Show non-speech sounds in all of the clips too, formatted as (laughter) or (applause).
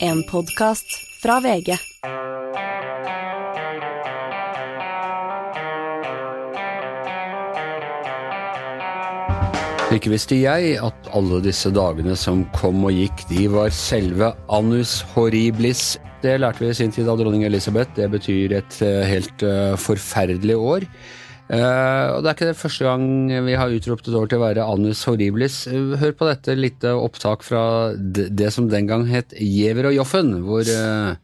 En podkast fra VG. Ikke visste jeg at alle disse dagene som kom og gikk, de var selve annus horriblis. Det lærte vi i sin tid av dronning Elisabeth. Det betyr et eh, helt eh, forferdelig år. Eh, og Det er ikke det første gang vi har utropt et år til å være anus horriblis. Eh, hør på dette lite opptak fra det som den gang het Giæver og Joffen, hvor uh,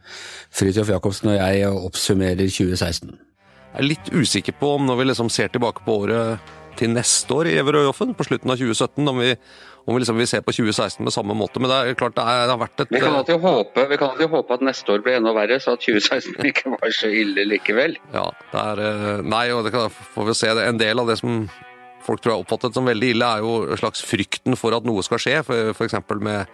Fridtjof Jacobsen og jeg oppsummerer 2016. Jeg er litt usikker på om når vi liksom ser tilbake på året til neste år i Giæver og Joffen, på slutten av 2017, om vi, om vi liksom vil se på 2016 med samme måte. Men det er klart det, er, det har vært et Vi kan alltid håpe, vi kan alltid håpe at neste år blir enda verre, så at 2016 (laughs) ikke var så ille likevel. Ja, det er eh, Nei, og det kan, får vi se. det. En del av det som folk tror har oppfattet som veldig ille, er jo en slags frykten for at noe skal skje. f.eks. med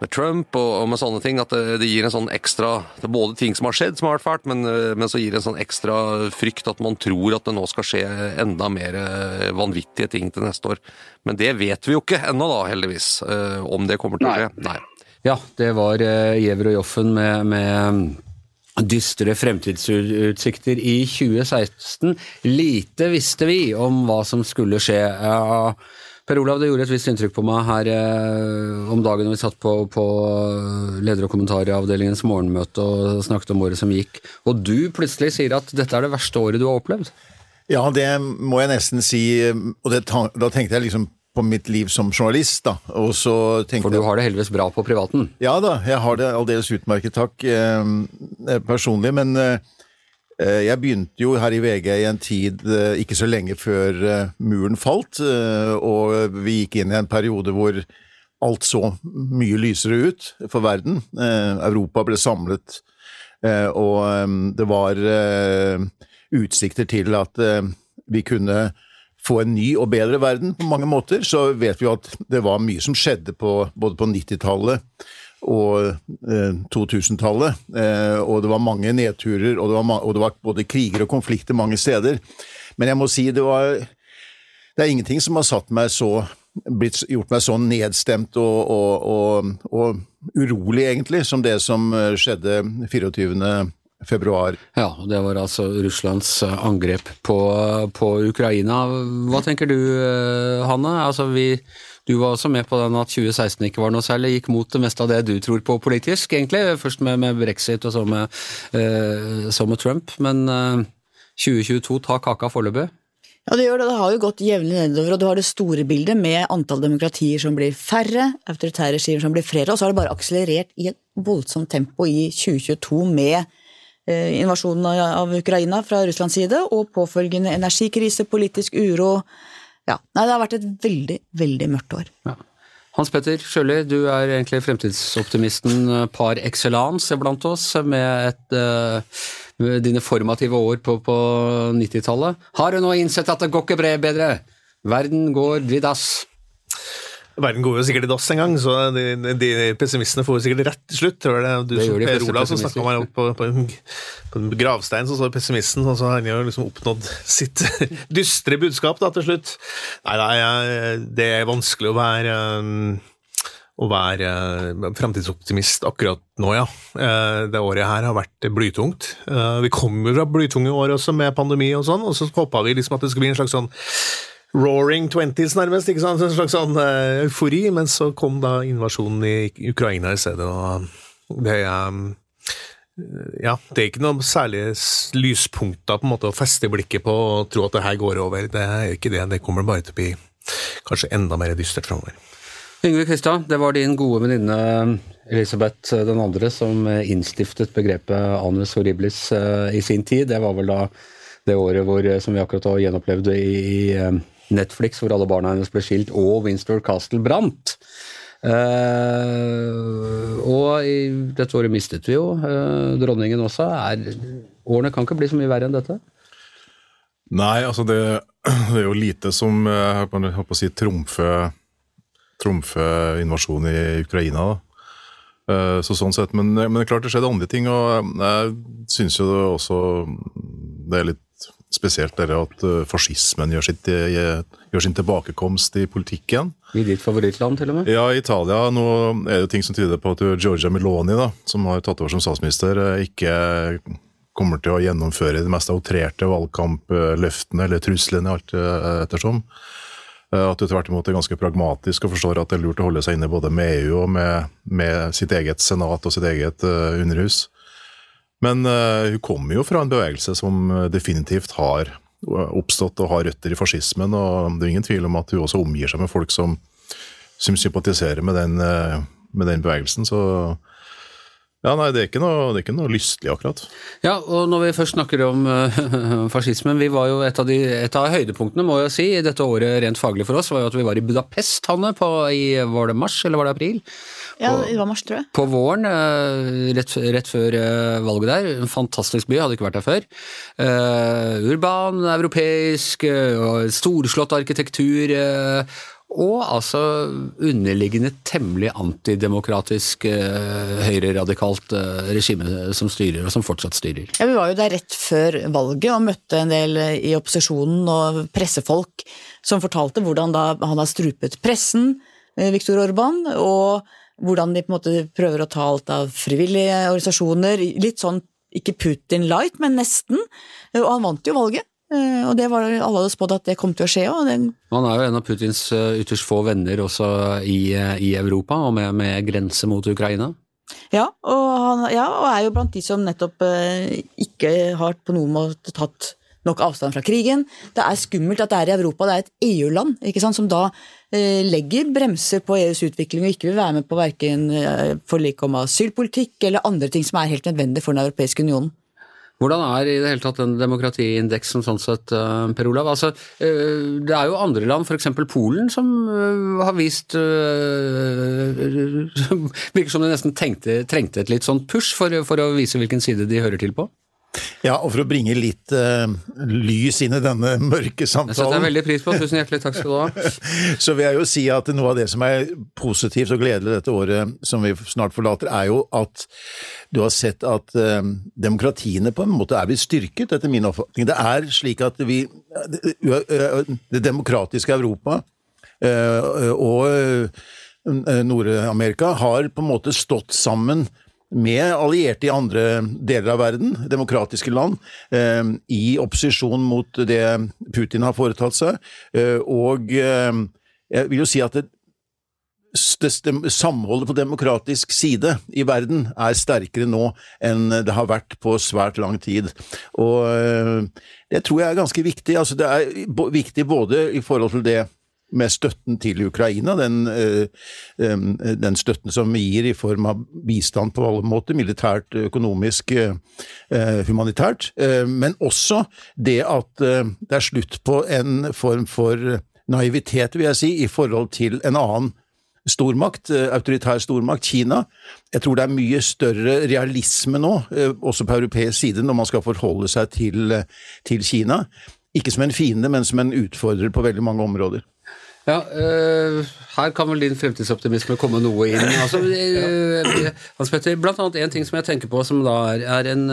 med Trump og, og, med sånne ting, at det, det, gir en sånn ekstra Det er både ting som har skjedd som har vært fælt, men, eh, men, så gir det en sånn ekstra frykt at man tror at det nå skal skje enda mer eh, vanvittige ting til neste år. Men det vet vi jo ikke ennå, da, heldigvis, eh, om det kommer til å skje. Nei. Ja, det var Giæver og Joffen med, med dystre fremtidsutsikter i 2016. Lite visste vi om hva som skulle skje. Per Olav, det gjorde et visst inntrykk på meg her eh, om dagen da vi satt på, på leder- og kommentaravdelingens morgenmøte og snakket om året som gikk, og du plutselig sier at dette er det verste året du har opplevd? Ja, det må jeg nesten si, og det, da tenkte jeg liksom på mitt liv som journalist, da. Og så tenkte For du har det heldigvis bra på privaten? Ja da, jeg har det aldeles utmerket, takk, eh, personlig. Men eh, Eh, jeg begynte jo her i VG i en tid eh, ikke så lenge før eh, muren falt, og vi gikk inn i en periode hvor alt så mye lysere ut for verden. Europa ble samlet, og det var utsikter til at vi kunne få en ny og bedre verden på mange måter. Så vet vi jo at det var mye som skjedde på, både på 90-tallet og 2000-tallet. Eh, eh, og det var mange nedturer, og det var, og det var, både kriger og konflikter mange steder. Men jeg må si det var Det er ingenting som har satt meg så blitt, gjort meg så nedstemt og, og, og, urolig, egentlig, som det som eh, skjedde 24. Februar. Ja, det var altså Russlands angrep på, på Ukraina. Hva tenker du, Hanne? Altså, vi du var også med på den at 2016 ikke var noe særlig, gikk mot det meste av det du tror på politisk, egentlig. Først med, med brexit og så med, eh, så med Trump. Men eh, 2022 tar kaka foreløpig. Ja, det gjør det. Det har jo gått jevnlig nedover, og du har det store bildet med antall demokratier som blir færre, autoritære regimer som blir flere, og så har det bare akselerert i et voldsomt tempo i 2022 med eh, invasjonen av Ukraina fra Russlands side, og påfølgende energikrise, politisk uro, ja. Nei, det har vært et veldig, veldig mørkt år. Ja. Hans Petter Sjøli, du er egentlig fremtidsoptimisten eh, par excellence blant oss, med, et, uh, med dine formative år på, på 90-tallet. Har du nå innsett at det går ikke bedre? Verden går dritt dass. Verden går jo sikkert i dass en gang, så de, de pessimistene får jo sikkert rett til slutt. tror det du det som Per Olav som snakka meg opp på, på, på, en gravstein, så står pessimisten, og så har han jo liksom oppnådd sitt (laughs) dystre budskap da, til slutt. Nei, nei, det er vanskelig å være å være fremtidsoptimist akkurat nå, ja. Eh, det året her har vært blytungt. Vi vi kommer fra blytunge år også, med pandemi og sånn, og så håpa vi liksom at det skulle bli en slags sånn roaring twenties, nærmest. ikke sant? En slags sånn uh, eufori. Men så kom da invasjonen i Ukraina i stedet, og det um, ja, det er ikke noe særlig lyspunkter på en måte å feste blikket på og tro at det her går over. Det er ikke det. Det kommer bare til å bli kanskje enda mer dystert framover. Yngve Kristian, det var din gode venninne Elisabeth den andre som innstiftet begrepet anus horribilis i sin tid. Det var vel da det året hvor, som vi akkurat har gjenopplevd i, i Netflix, hvor alle barna hennes ble skilt, og Winster Castle brant. Uh, og i dette året mistet vi jo uh, dronningen også. Er, årene kan ikke bli så mye verre enn dette? Nei, altså det, (clears throat) det er jo lite som jeg håper å si, trumfer trumfe invasjonen i Ukraina. Uh, så sånn sett, men, men, klart det skjedde andre ting, og jeg syns jo det også det er litt spesielt det at fascismen gjør, sitt, gjør, sin tilbakekomst i politikken. I ditt favorittland, til og med? Ja, Italia. Nå er det ting som tyder på at Georgia Meloni, da, som har tatt over som statsminister, ikke kommer til å gjennomføre de mest outrerte valgkampløftene eller truslene, alt ettersom. Eh, at du tvert imot er ganske pragmatisk og forstår at det er lurt å holde seg inne både med EU og med, med sitt eget senat og sitt eget underhus. Men uh, hun kommer jo fra en bevegelse som definitivt har oppstått og har røtter i fascismen, og det er ingen tvil om at hun også omgir seg med folk som, som sympatiserer med den, uh, med den bevegelsen. så ja, nei, det er ikke noe, det er ikke noe lystelig, akkurat. Ja, og når vi først snakker om uh, (laughs) fascismen Vi var jo et av, de, et av høydepunktene, må jeg si, i dette året rent faglig for oss, var jo at vi var i Budapest, Hanne, på, i, var det mars, eller var det april? På, ja, det var mars, tror jeg. På våren, uh, rett, rett, før uh, valget der. En fantastisk by, hadde ikke vært der før. urban, europeisk, storslått arkitektur og altså underliggende temmelig antidemokratisk eh, høyreradikalt eh, regime som styrer, og som fortsatt styrer. Ja, Vi var jo der rett før valget og møtte en del i opposisjonen og pressefolk som fortalte hvordan da han har strupet pressen, eh, Viktor Orban, og hvordan de på en måte prøver å ta alt av frivillige organisasjoner. Litt sånn ikke Putin light, men nesten. Og han vant jo valget. Eh, og det var alle hadde spådd at det kom til å skje. Og Han er jo en av Putins eh, ytterst få venner også i, eh, i Europa, og med, med, grense mot Ukraina. Ja og, han, ja og, er jo blant de som nettopp ikke har på noen måte tatt nok avstand fra krigen. Det er skummelt at det er i Europa, det er et EU-land som da eh, legger bremser på EUs utvikling og ikke vil være med på verken eh, forlik om asylpolitikk eller andre ting som er helt nødvendig for Den europeiske unionen. Hvordan er i det hele tatt den demokratiindeksen sånn sett, eh, Per Olav? Altså, eh, det er jo andre land, f.eks. Polen, som eh, har vist (laughs) Virker som de nesten tenkte, trengte et litt sånn push for, for å vise hvilken side de hører til på? Ja, og for å bringe litt uh, lys inn i denne mørke samtalen Jeg setter jeg veldig pris på. Tusen hjertelig takk skal du ha. (laughs) Så vil jeg jo si at noe av det som er positivt og gledelig dette året som vi snart forlater, er jo at du har sett at uh, demokratiene på en måte er blitt styrket, etter min oppfatning. Det er slik at vi Det demokratiske Europa uh, og Nord-Amerika har på en måte stått sammen med allierte i andre deler av verden, demokratiske land, eh, i opposisjon mot det Putin har foretatt seg. Eh, og eh, jeg vil jo si at det, det, samholdet på demokratisk side i verden er sterkere nå enn det har vært på svært lang tid. Og det tror jeg er ganske viktig. Altså, det er viktig både i forhold til det med støtten til Ukraina, den, eh, den, støtten som vi gir i form av bistand på alle måter, militært, økonomisk, eh, humanitært, eh, men også det at det er slutt på en form for naivitet, vil jeg si, i forhold til en annen stormakt, autoritær stormakt, Kina. Jeg tror det er mye større realisme nå, også på europeisk side, når man skal forholde seg til, til Kina. Ikke som en fiende, men som en utfordrer på veldig mange områder. Ja, øh, her kan vel din fremtidsoptimisme komme noe inn. (clears throat) Altså, øh, Hans Petter, blant annet en ting som jeg tenker på som da er, er en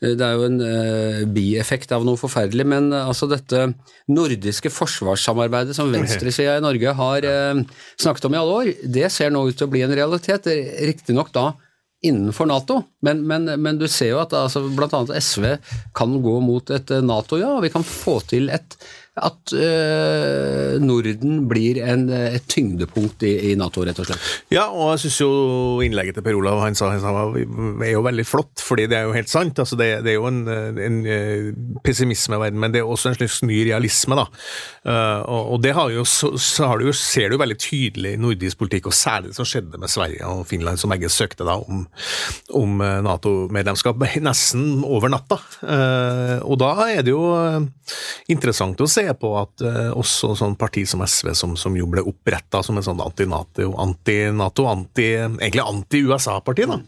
Det er jo en øh, bieffekt av noe forferdelig, men altså dette nordiske forsvarssamarbeidet som venstresida i Norge har snakket om i alle år, det ser nå ut til å bli en realitet. Riktignok da innenfor Nato, men, men, men, du ser jo at altså, bl.a. SV kan gå mot et Nato, ja. Vi kan få til et at øh, Norden blir en, et tyngdepunkt i, i, Nato, rett og slett. Ja, og jeg syns jo innlegget til Per Olav han sa, han sa, er jo veldig flott, fordi det er jo helt sant. Altså, det, det, er jo en, en, eh, verden, men det er også en slags ny realisme. da. Og, og, det jo, så, så du jo, ser du veldig tydelig i nordisk politikk, og særlig det som skjedde med Sverige og Finland, som begge søkte da om, om Nato-medlemskap nesten over natta. Og da er det jo interessant å se se på at uh, også sånn parti som SV, som, som jo ble oppretta som en sånn anti-Nato, anti-Nato, anti, egentlig anti-USA-parti, da.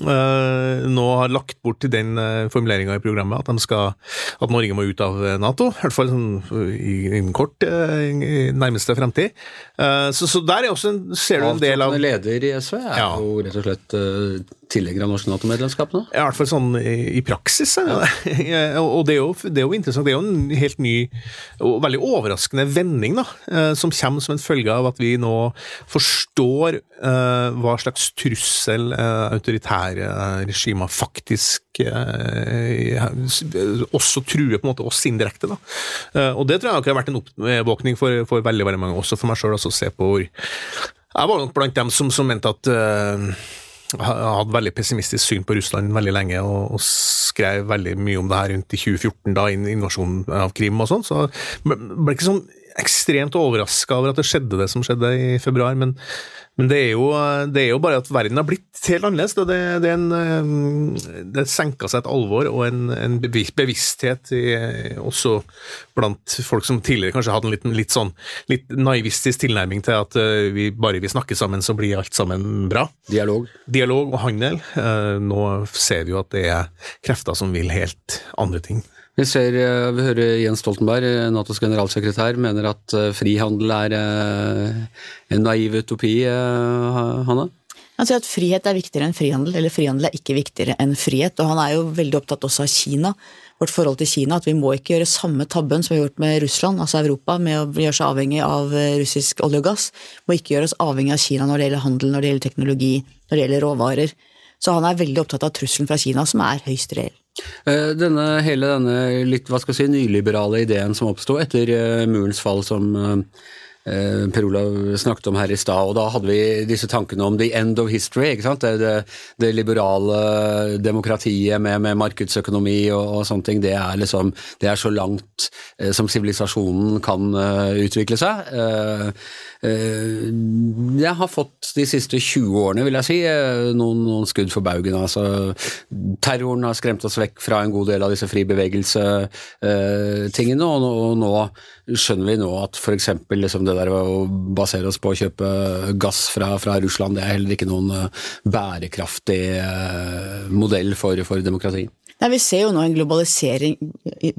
Uh, nå har lagt bort til den uh, formuleringa i programmet at, skal, at, Norge må ut av Nato. I hvert fall sånn, i, kort, uh, i nærmeste fremtid. Uh, så, så, der er også en, ser du en del av leder i SV er ja. jo rett og slett tilhenger av norsk Nato-medlemskap nå? I hvert fall sånn i praksis. Ja. (laughs) og det er, jo, det er, jo, interessant. Det er jo en helt ny og veldig overraskende vending, da, eh, som kommer som en følge av at vi nå forstår uh, hva slags trussel uh, autoritære regimer faktisk uh, også truer på en måte oss indirekte. Da. og det tror jeg har vært en oppvåkning for, for veldig, veldig mange, også for meg sjøl, å se på hvor Jeg var nok blant dem som, som mente at hadde veldig pessimistisk syn på Russland veldig lenge, og, og, skrev veldig mye om det her rundt i 2014, da invasjonen av Krim og sånn. Så ble ikke sånn ekstremt overraska over at det skjedde det som skjedde i februar, men men det er, jo, det er, jo, bare at verden har blitt helt annerledes. Det, det, er en, eh, det senka seg et alvor og en, en bevissthet i, også blant folk som tidligere kanskje hadde en litt, litt sånn litt naivistisk tilnærming til at eh, vi bare vi snakker sammen, så blir alt sammen bra. Dialog. Dialog og handel. Eh, nå ser vi jo at det er krefter som vil helt andre ting. Vi ser, eh, vi hører Jens Stoltenberg, eh, Natos generalsekretær, mener at eh, frihandel er en naiv utopi, Hanna? Han sier at frihet er viktigere enn frihandel, eller frihandel er ikke viktigere enn frihet. Og han er jo veldig opptatt også av Kina, vårt forhold til Kina. At vi må ikke gjøre samme tabben som vi har gjort med Russland, altså Europa, med å gjøre seg avhengig av russisk olje og gass. Må ikke gjøre oss avhengig av Kina når det gjelder handel, når det gjelder teknologi, når det gjelder råvarer. Så han er veldig opptatt av trusselen fra Kina, som er høyst reell. Eh, denne, hele denne litt hva skal jeg si, nyliberale ideen som oppsto etter uh, murens fall, som uh, Per Olav snakket om her i stad, og da hadde vi disse tankene om the end of history. ikke sant? Det, det, det liberale demokratiet med, med markedsøkonomi og, og, sånne ting, det er liksom det er så langt eh, som sivilisasjonen kan utvikle seg. jeg har fått de siste 20 årene, vil jeg si, noen, noen skudd for baugen. altså Terroren har skremt oss vekk fra en god del av disse fri bevegelse-tingene, og, og, nå skjønner vi nå at f.eks. Liksom det der å basere oss på å kjøpe gass fra, fra, Russland, det er heller ikke noen eh, bærekraftig eh, modell for, for demokrati. Nei, Vi ser jo nå en globalisering,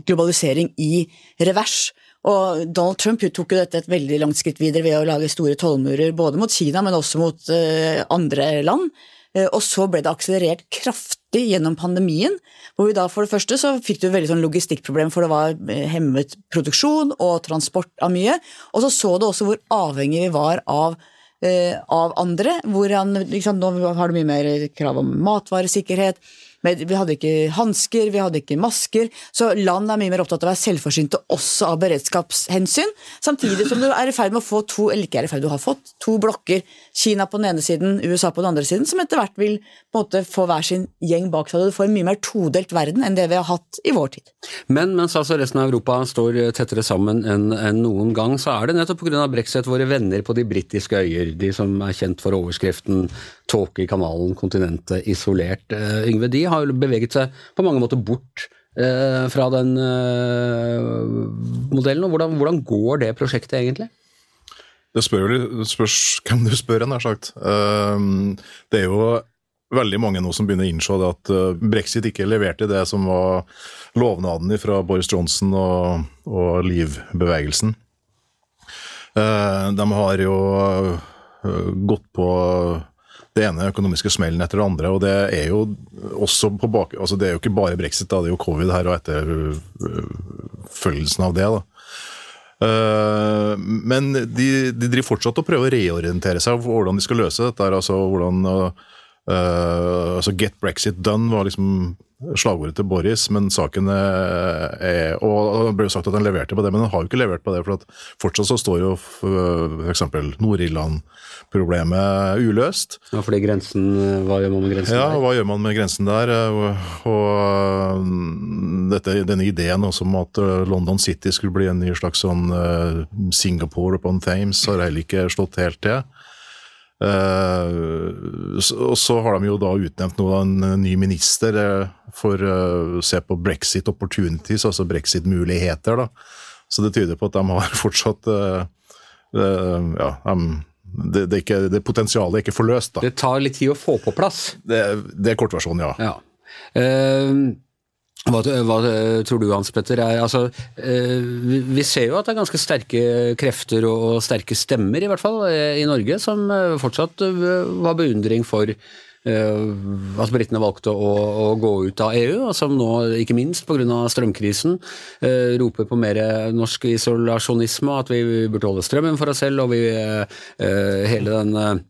globalisering i revers. Og Donald Trump tok jo dette et veldig langt skritt videre ved å lage store tollmurer både mot Kina, men også mot uh, andre land. Uh, og så ble det akselerert kraftig gjennom pandemien. Hvor vi da for det første så fikk du veldig sånn logistikkproblem, for det var eh, hemmet produksjon og transport av mye. Og så så du også hvor avhengig vi var av av andre. Hvor han, liksom, nå har du mye mer krav om matvaresikkerhet, vi hadde ikke hansker, vi hadde ikke masker. Så land er mye mer opptatt av å være selvforsynte også av beredskapshensyn. Samtidig som du er i ferd med å få to, eller ikke er i ferd, du har fått to blokker. Kina på den ene siden, USA på den andre siden, som etter hvert vil måte få hver sin gjeng bak seg. Og Du får en mye mer todelt verden enn det vi har hatt i vår tid. Men mens altså resten av Europa står tettere sammen enn en noen gang, så er det nettopp pga. brexit våre venner på de britiske øyer, de som er kjent for overskriften 'Tåke i kanalen, kontinentet isolert'. Uh, Yngve, de har jo beveget seg på mange måter bort eh, fra den eh, modellen. og hvordan, hvordan, går det prosjektet egentlig? Det, spør, jo spørs hvem du spør, nær sagt. Uh, det er jo veldig mange nå som begynner å innse at uh, brexit ikke leverte det som var lovnaden fra Boris Johnson og, og Liv-bevegelsen. Uh, de har jo gått på det ene økonomiske smellen etter det andre. Og det er jo også på bak... Altså det er jo ikke bare brexit, da, det er jo covid her og etterfølgelsen av det. da. Uh, men de, de, driver fortsatt og prøver å reorientere seg over hvordan de skal løse dette. altså hvordan uh, altså Get Brexit done var liksom slagordet til Boris, men saken er Og det ble jo sagt at han leverte på det, men han har jo ikke levert på det. For fortsatt så står jo f.eks. Nord-Irland-problemet uløst. Ja, fordi grensen Hva gjør man med grensen ja, der? Ja, hva gjør man med grensen der? Og, og dette, denne ideen også om at London City skulle bli en ny slags sånn Singapore upon Thames, har heller ikke slått helt til. Uh, og så har de jo da utnevnt nå en ny minister uh, for å se på brexit opportunities, altså brexit-muligheter. da. Så det tyder på at de har (laughs) fortsatt Ja, de, det, det, ikke, det, potensialet er ikke forløst. da. Det tar litt tid å få på plass? Det, det er kortversjonen, ja. ja. Hva, hva, tror du, Hans Petter? Er, altså, vi, vi, ser jo at det er ganske sterke krefter og sterke stemmer, i hvert fall, i Norge, som fortsatt har beundring for at britene valgte å, å, gå ut av EU, og som nå, ikke minst pga. strømkrisen, roper på mer norsk isolasjonisme, at vi burde holde strømmen for oss selv, og vi, hele den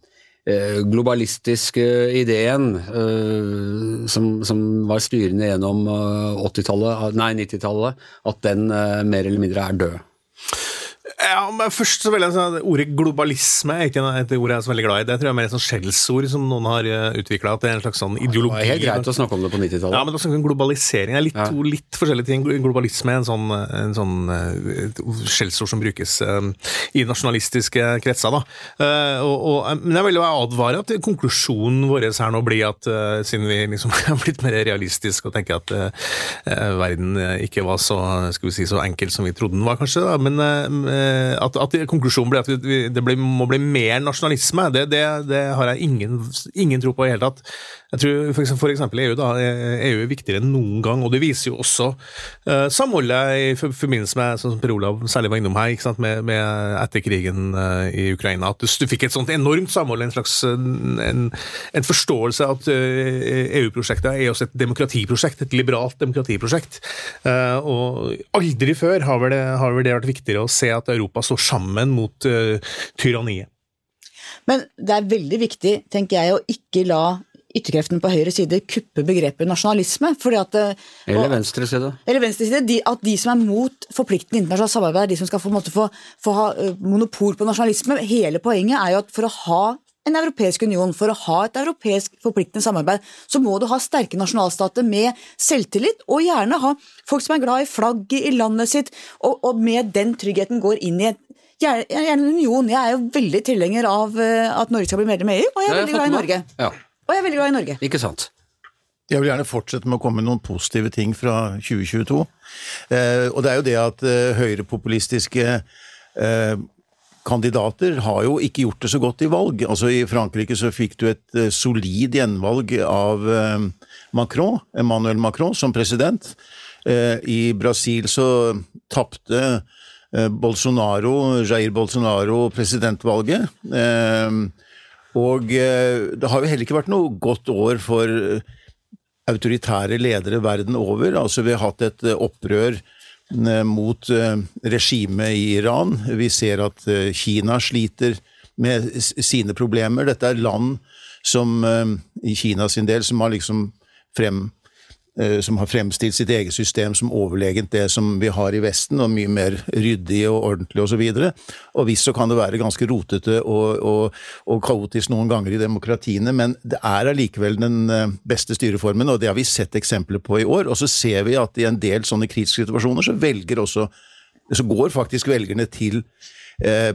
globalistiske ideen som, som, var styrende gjennom 90-tallet, 90-tallet, at den mer eller mindre er død. Ja, men først så vil jeg si Ordet globalisme er ikke et ord jeg er så veldig glad i. Det tror jeg er mer et sånn skjellsord som noen har eh, utvikla. At det er en slags sånn ideologi. Det er helt greit å snakke om det på 90-tallet. Ja, men det er globalisering. Det er litt, ja. to litt forskjellige ting. Globalisme er en sånn, en sånn et skjellsord som brukes uh, i nasjonalistiske kretser. da. Uh, og, og, men jeg vil jo advare at konklusjonen vår her nå blir at siden vi liksom (laughs) har blitt mer realistiske og tenker at verden ikke var så, skal vi si, så enkel som vi trodde den var, kanskje, da, men Eh, at, at, konklusjonen blir at vi, det blir, må bli mer nasjonalisme, det, det, det har jeg ingen, ingen, tro på i det hele tatt. Jeg tror for eksempel, for eksempel EU, da, EU er viktigere enn noen gang, og det viser jo også uh, samholdet i forbindelse med, sånn som Per Olav særlig var innom her, med, med, etter krigen uh, i Ukraina. At du, du, fikk et sånt enormt samhold, en slags en, en forståelse at uh, EU-prosjektet er også et demokratiprosjekt, et liberalt demokratiprosjekt. og aldri før har vel, det, har vel det vært viktigere å se at Europa står sammen mot uh, tyranniet. Men det er veldig viktig, tenker jeg, å ikke la ytterkreftene på høyre side kuppe begrepet nasjonalisme. Fordi at, eh, eller venstre side. Eller venstre side, de, At de som er mot forpliktende internasjonalt samarbeid, er de som skal få, få, få ha uh, monopol på nasjonalisme. Hele poenget er jo at for å ha en europeisk union, for å ha et europeisk forpliktende samarbeid, så må du ha sterke nasjonalstater med selvtillit, og gjerne ha folk som er glad i flagget i landet sitt, og, og med den tryggheten går inn i et gjerne en union. Jeg er jo veldig tilhenger av eh, at Norge skal bli medlem i EU, og jeg er veldig glad i Norge. Ja. Og jeg er veldig glad i Norge. Ikke sant. Jeg vil gjerne fortsette med å komme med noen positive ting fra 2022. Eh, og det er jo det at eh, høyrepopulistiske eh, kandidater har jo ikke gjort det så godt i valg. Altså I Frankrike så fikk du et uh, solid gjenvalg av uh, Macron, Emmanuel Macron som president. Uh, I Brasil så tapte Bolsonaro, Jair Bolsonaro presidentvalget. og det har jo heller ikke vært noe godt år for autoritære ledere verden over. Altså Vi har hatt et opprør Eh, mot eh, regimet i Iran. Vi ser at eh, Kina sliter med sine problemer. Dette er land som i Kina sin del som har liksom frem som har fremstilt sitt eget system som overlegent det som vi har i Vesten, og mye mer ryddig og ordentlig osv. Og, og visst så kan det være ganske rotete og, og, og, kaotisk noen ganger i demokratiene, men det er allikevel den beste styreformen, og det har vi sett eksempler på i år. Og så ser vi at i en del sånne kritiske situasjoner så velger også så går faktisk velgerne til eh,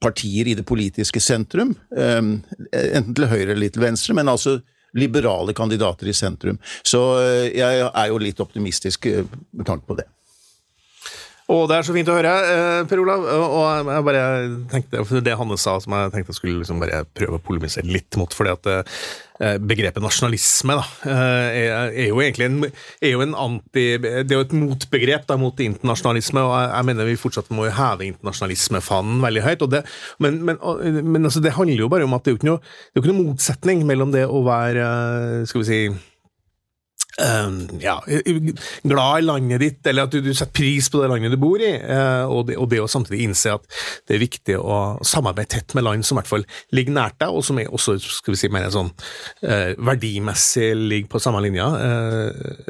partier i det politiske sentrum, eh, enten til høyre eller til venstre, men altså liberale kandidater i sentrum. Så eh, jeg er jo litt optimistisk eh, med tanke på det. Og det er så fint å høre, eh, Per Olav. Og jeg bare tenkte, Det Hanne sa, som jeg tenkte jeg skulle liksom bare prøve å polemisere litt mot. fordi at eh, begrepet nasjonalisme da, eh, er, jo egentlig en, er jo en anti... Det er jo et motbegrep da, mot internasjonalisme, og jeg, mener vi fortsatt må heve internasjonalismefanen veldig høyt. Det, men, men, men altså, det handler jo bare om at det er jo ikke noe, det er ikke noe motsetning mellom det å være skal vi si Uh, ja, glad i landet ditt, eller at du, du, setter pris på det landet du bor i. Uh, og, det, og, det, å samtidig innse at det er viktig å samarbeide tett med land som i hvert fall ligger nært deg, og som er også skal vi si, mer sånn uh, verdimessig ligger på samme linje.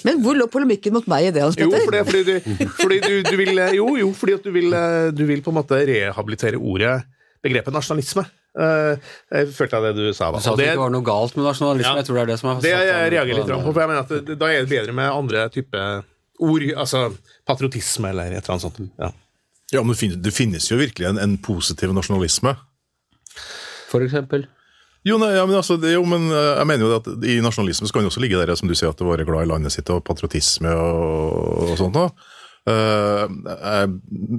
Men hvor lå polemikken mot meg i det, Hans Petter? Jo, fordi, fordi, du, fordi du, du, vil, jo, jo, fordi at du vil, du vil på en måte rehabilitere ordet, begrepet nasjonalisme. Uh, jeg følte det du sa. Da. Du sa at det ikke var noe galt med nasjonalisme? Ja, jeg tror Det er det som er Det jeg reagerer litt på, for jeg mener at det, da er det bedre med andre type ord, altså patriotisme eller et eller annet sånt. Ja, ja men det finnes, det finnes jo virkelig en, en, positiv nasjonalisme. For eksempel? Jo, nei, ja, men altså, det, jo, men eh, jeg mener jo at I nasjonalisme skal det også ligge der som du sier, at det være glad i landet sitt og patriotisme og, og sånt. da. Eh, er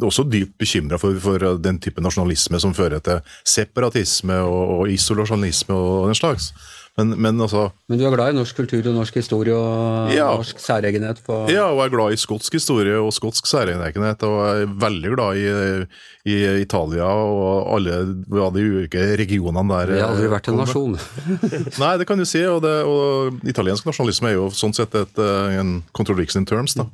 også dypt bekymra for, for, den type nasjonalisme som fører til separatisme og, og isolasjonisme og den slags. Men, men, altså Men du er glad i norsk kultur og norsk historie og ja. norsk særegenhet? Ja, og jeg er glad i skotsk historie og skotsk særegenhet. Og jeg er veldig glad i, i Italia og alle de ulike regionene der. Vi har aldri vært en nasjon. (laughs) Nei, det kan du si. Og, det, og italiensk nasjonalisme er jo sånn sett et, en contradiction in terms. da.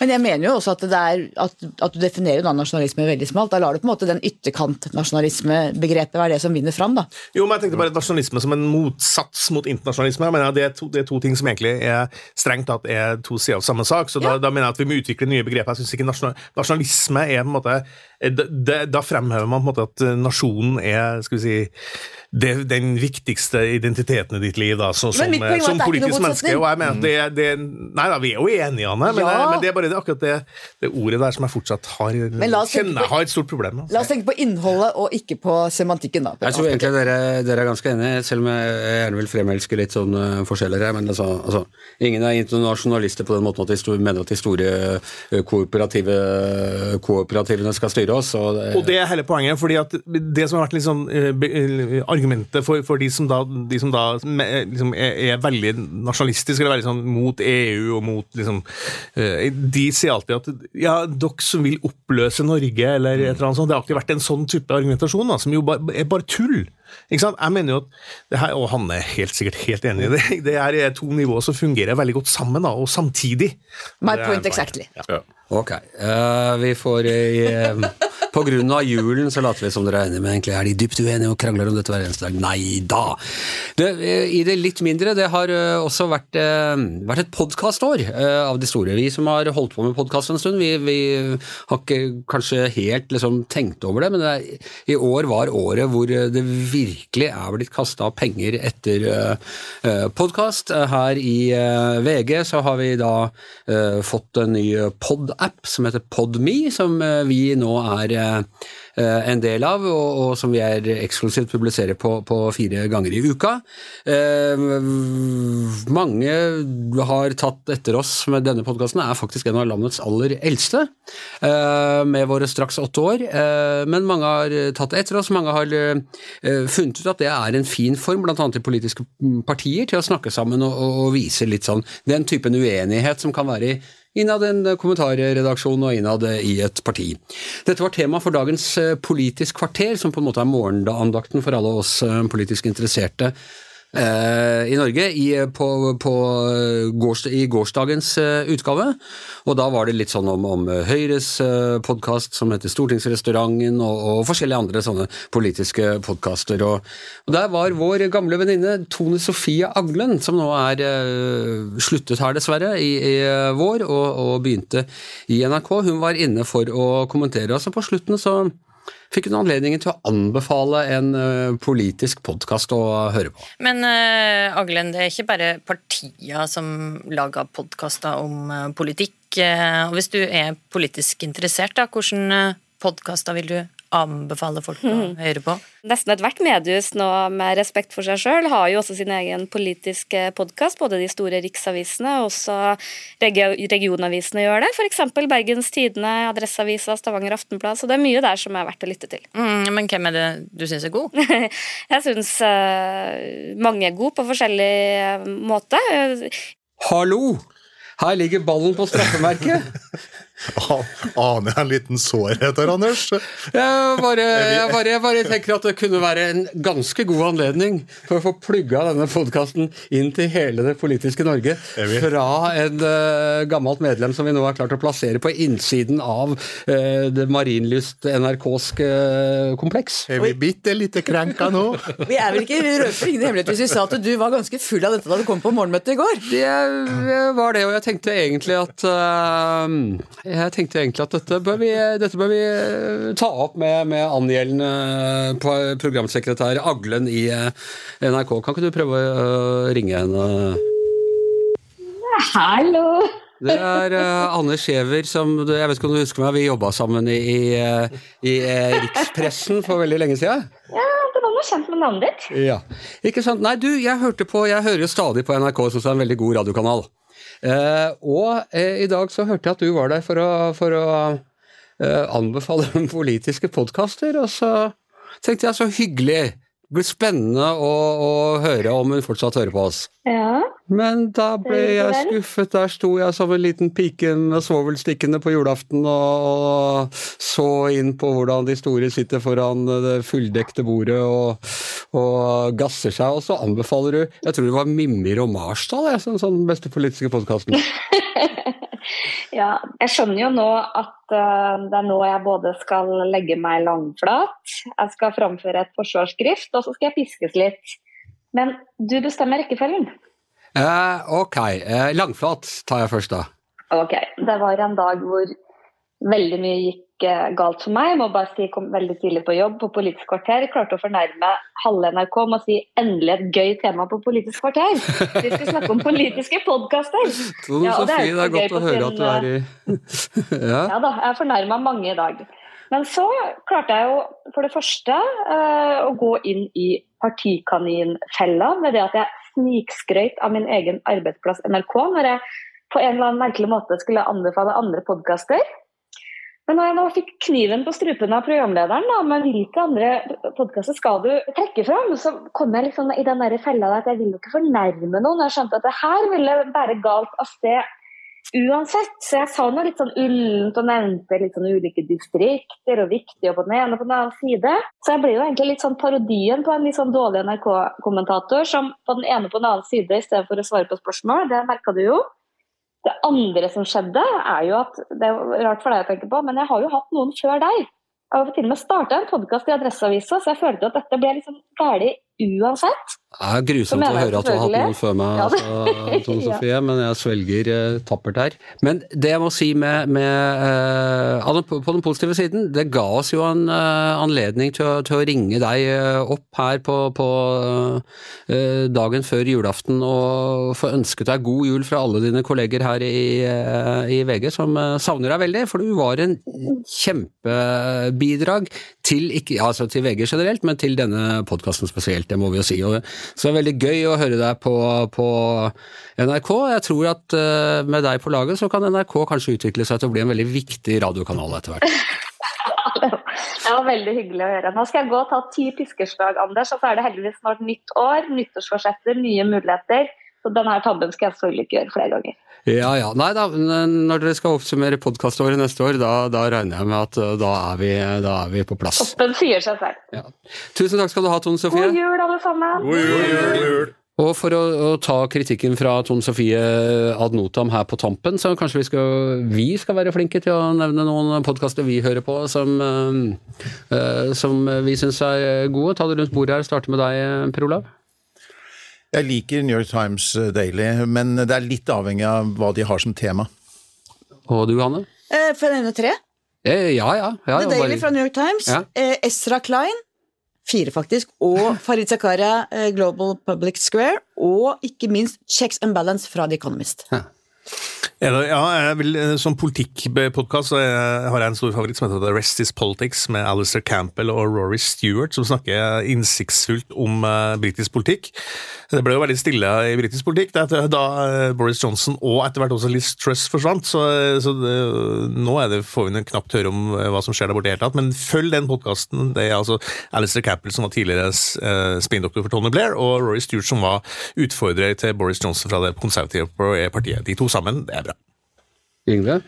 Men jeg mener jo også at, er, at, at du definerer da nasjonalisme veldig smalt. Da lar du på en måte den ytterkant-nasjonalismebegrepet være det som vinner fram, da. Jo, men jeg tenkte bare nasjonalisme som en motsats mot internasjonalisme. Jeg mener det, er to, det er to ting som egentlig er strengt tatt er to sider av samme sak. Så ja. da, da, mener jeg at vi må utvikle nye begreper. Jeg syns ikke nasjonalisme er på en måte Da, da fremhever man på en måte at nasjonen er skal vi si det, den viktigste identiteten i ditt liv, da, så, som, som politisk menneske. Og jeg mener det, det, Nei da, vi er jo enige, Anne, men, ja. men, det er bare det, akkurat det, det, ordet der som jeg fortsatt har kjenner jeg har et stort problem med. La oss tenke på innholdet og ikke på semantikken, da. Jeg tror egentlig dere, dere, er ganske enige, selv om jeg gjerne vil fremelske litt sånn uh, forskjeller her. Men altså, altså, ingen er internasjonalister på den måten at de mener at de store kooperative, kooperativene skal styre oss. Og, og det er hele poenget, fordi at det som har vært litt sånn argumentet for, for, de som da, de som da liksom er, er, veldig nasjonalistiske eller veldig sånn mot EU og mot liksom eh, De sier alltid at ja, dere som vil oppløse Norge eller et eller annet sånt Det har alltid vært en sånn type argumentasjon da, som jo bare, er bare tull. Ikke sant? Jeg mener jo at det her, Og han er helt sikkert helt enig i det. (laughs) Det er to nivåer som fungerer veldig godt sammen, da, og samtidig. My point exactly. Ja. Ok. Uh, vi får uh, Av julen så later vi som dere er enige, men egentlig er de dypt uenige og krangler om dette hver eneste dag. Nei da! Det, I det litt mindre, det har eh, også vært, eh, vært et podkastår eh, av de store. Vi som har holdt på med podkast en stund, vi, vi, har ikke kanskje helt liksom, tenkt over det, men det er, i år var året hvor det virkelig er blitt kasta penger etter podkast. Her i VG så har vi da fått en ny pod-app som heter Podme, som vi nå er Eh, en del av, og, og som vi er eksklusivt publiserer på, på, fire ganger i uka. Eh, mange har tatt etter oss med denne podkasten, er faktisk en av landets aller eldste, eh, med våre straks åtte år. men mange har tatt etter oss, mange har funnet ut at det er en fin form, bl.a. i politiske partier, til å snakke sammen og, og vise litt sånn den typen uenighet som kan være i innad en kommentarredaksjon og innad i et parti. Dette var tema for dagens eh, Politisk kvarter, som på en måte er morgenandakten for alle oss eh, politisk interesserte Eh, i Norge i, på, på gårs, i gårsdagens uh, utgave. Og da var det litt sånn om, om Høyres uh, podkast som heter Stortingsrestauranten, og, og, forskjellige andre sånne politiske podkaster. Og, og, der var vår gamle venninne Tone Sofie Aglen, som nå er uh, sluttet her dessverre i, i vår, og, og, begynte i NRK. Hun var inne for å kommentere. Altså på slutten så fikk hun anledningen til å anbefale en politisk podkast å høre på. Men uh, Aglen, det er ikke bare partier som lager podkaster om politikk. og hvis du er politisk interessert, da, hvilke podkaster vil du anbefale folk å mhm. høre på? Nesten ethvert mediehus nå med respekt for seg sjøl har jo også sin egen politiske podkast. Både de store riksavisene og også regionavisene gjør det. F.eks. Bergens Tidende, Adresseavisa, Stavanger Aftenblad. Så det er mye der som er verdt å lytte til. (laughs) Mm, men hvem er det du syns er god? Jeg syns uh, mange er gode på forskjellig måte. Hallo! Her ligger ballen på straffemerket! (laughs) (laughs) Aner jeg en liten sårhet her, Anders? Jeg bare, jeg, bare, jeg bare, tenker at det kunne være en ganske god anledning for å få plugga denne podkasten inn til hele det politiske Norge. Fra en uh, gammelt medlem som vi nå har klart å plassere på innsiden av uh, det marinlyst-NRK-ske uh, kompleks. Er vi bitte lite krenka nå? (laughs) vi er vel ikke røper ingen hemmelighet hvis vi sa at du var ganske full av dette da du kom på morgenmøtet i går? Det var det, og jeg tenkte egentlig at jeg tenkte egentlig at dette bør vi, dette bør vi eh, ta opp med, med angjeldende eh, programsekretær Aglen i eh, NRK. Kan ikke du prøve å ringe henne? Hallo! Det er uh, Anne Skjever som Jeg vet ikke om du husker meg, vi jobba sammen i, i, i rikspressen for veldig lenge siden. Ja, det var noe kjent med navnet ditt. Ja, ikke sant. Nei, du, jeg hørte på Jeg hører jo stadig på NRK, som er en veldig god radiokanal. Eh, og eh, i dag så hørte jeg at du var der for å, for å eh, anbefale (laughs) politiske podkaster, og så tenkte jeg så hyggelig Det blir spennende å, å, høre om hun fortsatt hører på oss. Ja. Men da ble jeg skuffet. Der sto jeg som en liten pike med svovelstikkene på julaften og, og, så inn på hvordan de store sitter foran det fulldekte bordet og, og gasser seg, og så anbefaler du Jeg tror det var Mimmi og Marsdal som sånn beste politiske podkasten. (laughs) Ja, jeg skjønner jo nå at uh, det er nå jeg både skal legge meg langflat, jeg skal framføre et forsvarsskrift, og så skal jeg piskes litt. Men du bestemmer rekkefølgen. Uh, ok. Uh, langflat tar jeg først, da. Ok. Det var en dag hvor veldig mye gikk eh, galt for meg. Jeg må bare si jeg kom veldig tidlig på jobb på Politisk kvarter. Jeg klarte å fornærme halve NRK med å si 'endelig et gøy tema på Politisk kvarter'. Vi skal snakke om politiske podkaster. Ja, det, er, det er godt å høre at du er i (laughs) ja. ja da, jeg har fornærma mange i dag. Men så klarte jeg jo for det første uh, å gå inn i partikaninfella med det at jeg snikskrøyt av min egen arbeidsplass NRK når jeg på en eller annen merkelig måte skulle anbefale andre podkaster. Men når jeg nå fikk kniven på strupen av programlederen da, med hvilke andre podkaster skal du trekke fram, så kom jeg liksom i den der fella at jeg vil jo ikke fornærme noen. Jeg skjønte at det her ville bære galt av sted uansett. Så jeg sa noe litt sånn ullent og nevnte litt sånn ulike distrikter og viktige på den ene og på den andre side. Så jeg ble jo egentlig litt sånn parodien på en litt sånn dårlig NRK-kommentator som på den ene og på den andre side i stedet for å svare på spørsmål. Det merka du jo. Det andre som skjedde, er jo at Det er rart for deg å tenke på, men jeg har jo hatt noen før deg. Jeg har til og med starta en podkast i Adresseavisa, så jeg følte at dette ble liksom galt uansett. Det er grusomt å høre at du har hatt noen før meg, ja, altså, Tone (laughs) Sofie, ja. men jeg svelger uh, tappert her. Men det jeg må si med, med uh, på, den positive siden, det ga oss jo en uh, anledning til å, til å, ringe deg opp her på, på dagen før julaften og få ønsket deg god jul fra alle dine kolleger her i, i VG, som savner deg veldig, for du var en kjempebidrag til, ikke, altså til VG generelt, men til denne podkasten spesielt, det må vi jo si. Og, så det er veldig gøy å høre deg på, på NRK. Jeg tror at uh, med deg på laget så kan NRK kanskje utvikle seg til å bli en veldig viktig radiokanal etter hvert. (laughs) Det var veldig hyggelig å høre. Nå skal jeg gå og ta ti piskerslag, Anders, og så er det heldigvis snart nytt år, nyttårsforsetter, nye muligheter. Så denne tabben skal jeg selvfølgelig ikke gjøre flere ganger. Ja ja. Nei da, når dere skal oppsummere podkaståret neste år, da, da, regner jeg med at uh, da er vi, da er vi på plass. Toppen sier seg selv. Ja. Tusen takk skal du ha, Tone Sofie. God jul, alle sammen. God jul, god jul. Og for å, å, ta kritikken fra Tone Sofie ad notam her på tampen, så kanskje vi skal, vi skal være flinke til å nevne noen podkaster vi hører på som, uh, som vi syns er gode. Ta det rundt bordet her. Starte med deg, Per Olav. Jeg liker New York Times eh, Daily, men det er litt avhengig av hva de har som tema. Og du, Hanne? Eh, får jeg nevne tre? Eh, ja, ja. ja The Daily bare... fra New York Times. Ja. Eh, Ezra Klein, fire faktisk, og (laughs) Farid Zakaria, eh, Global Public Square, og ikke minst Checks and Balance fra The Economist. Ja. Ja, jeg vil, eh, Som politikkpodkast har jeg en stor favoritt som heter The Rest Is Politics, med Alistair Campbell og Rory Stewart, som snakker innsiktsfullt om uh, britisk politikk. Det ble jo veldig stille i britisk politikk da, da uh, Boris Johnson og etter hvert også Liz Truss forsvant, så, så det, nå det, får vi knapt høre om hva som skjer der borte i det hele tatt. Men følg den podkasten. Det er altså Alistair Campbell, som var tidligere uh, spinndoktor for Tony Blair, og Rory Stewart, som var utfordrer til Boris Johnson fra det konservative partiet. De to sammen, det er. Yngve?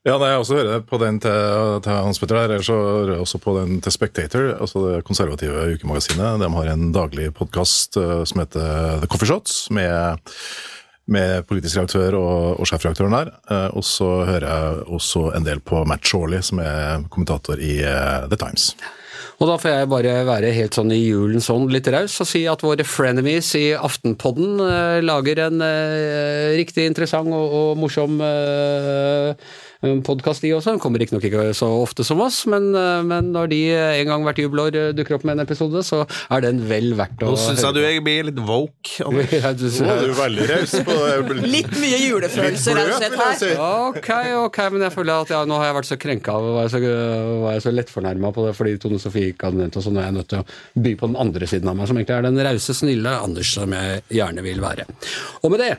Ja, nei, jeg også hører på den til, til Hans Petter der. eller så hører jeg også på den til Spectator, altså det konservative ukemagasinet. De har en daglig podkast uh, som heter The Coffee Shots, med, med politisk redaktør og, og sjefredaktøren der. Uh, og så hører jeg også en del på Matt Shawley, som er kommentator i uh, The Times. Og da får jeg bare være helt sånn i julens ånd litt raus og si at våre frenemies i Aftenpodden uh, lager en uh, riktig interessant og, og morsom uh, podkast, de også. De kommer riktignok ikke så ofte som oss, men, eh, men, når de en gang hvert jubelår eh, dukker opp med en episode, så er den vel verdt å Nå syns jeg du jeg blir litt woke. (laughs) ja, du, Nå er du veldig raus på Litt mye julefølelse rett og slett her. Ok, ok, men jeg føler at ja, nå har jeg vært så krenka og var så, var jeg så lettfornærma på det fordi Tone Sofie ikke hadde nevnt det, så nå er jeg nødt til å by på den andre siden av meg, som egentlig er den rause, snille Anders som jeg gjerne vil være. Og med det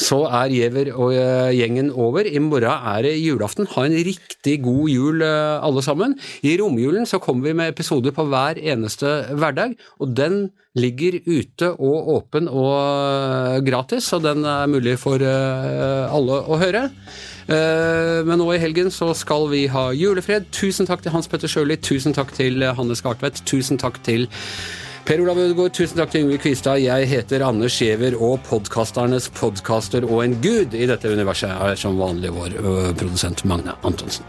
så er Giæver og eh, gjengen over. I morgen er det julaften. Ha en riktig god jul eh, alle sammen. I romjulen så kommer vi med episoder på hver eneste hverdag, og den ligger ute og åpen og eh, gratis, så den er mulig for alle å høre. Men nå i helgen så skal vi ha julefred. Tusen takk til Hans Petter Sjøli, tusen takk til Hanne Skartvedt, tusen takk til Per Olav Ødegaard, tusen takk til Yngve Kvistad. Jeg heter Anders Giæver, og podkasternes podkaster og en gud i dette universet er som vanlig vår produsent Magne Antonsen.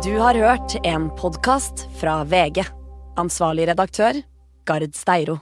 Du har hørt en podkast fra VG. Ansvarlig redaktør, Gard Steiro.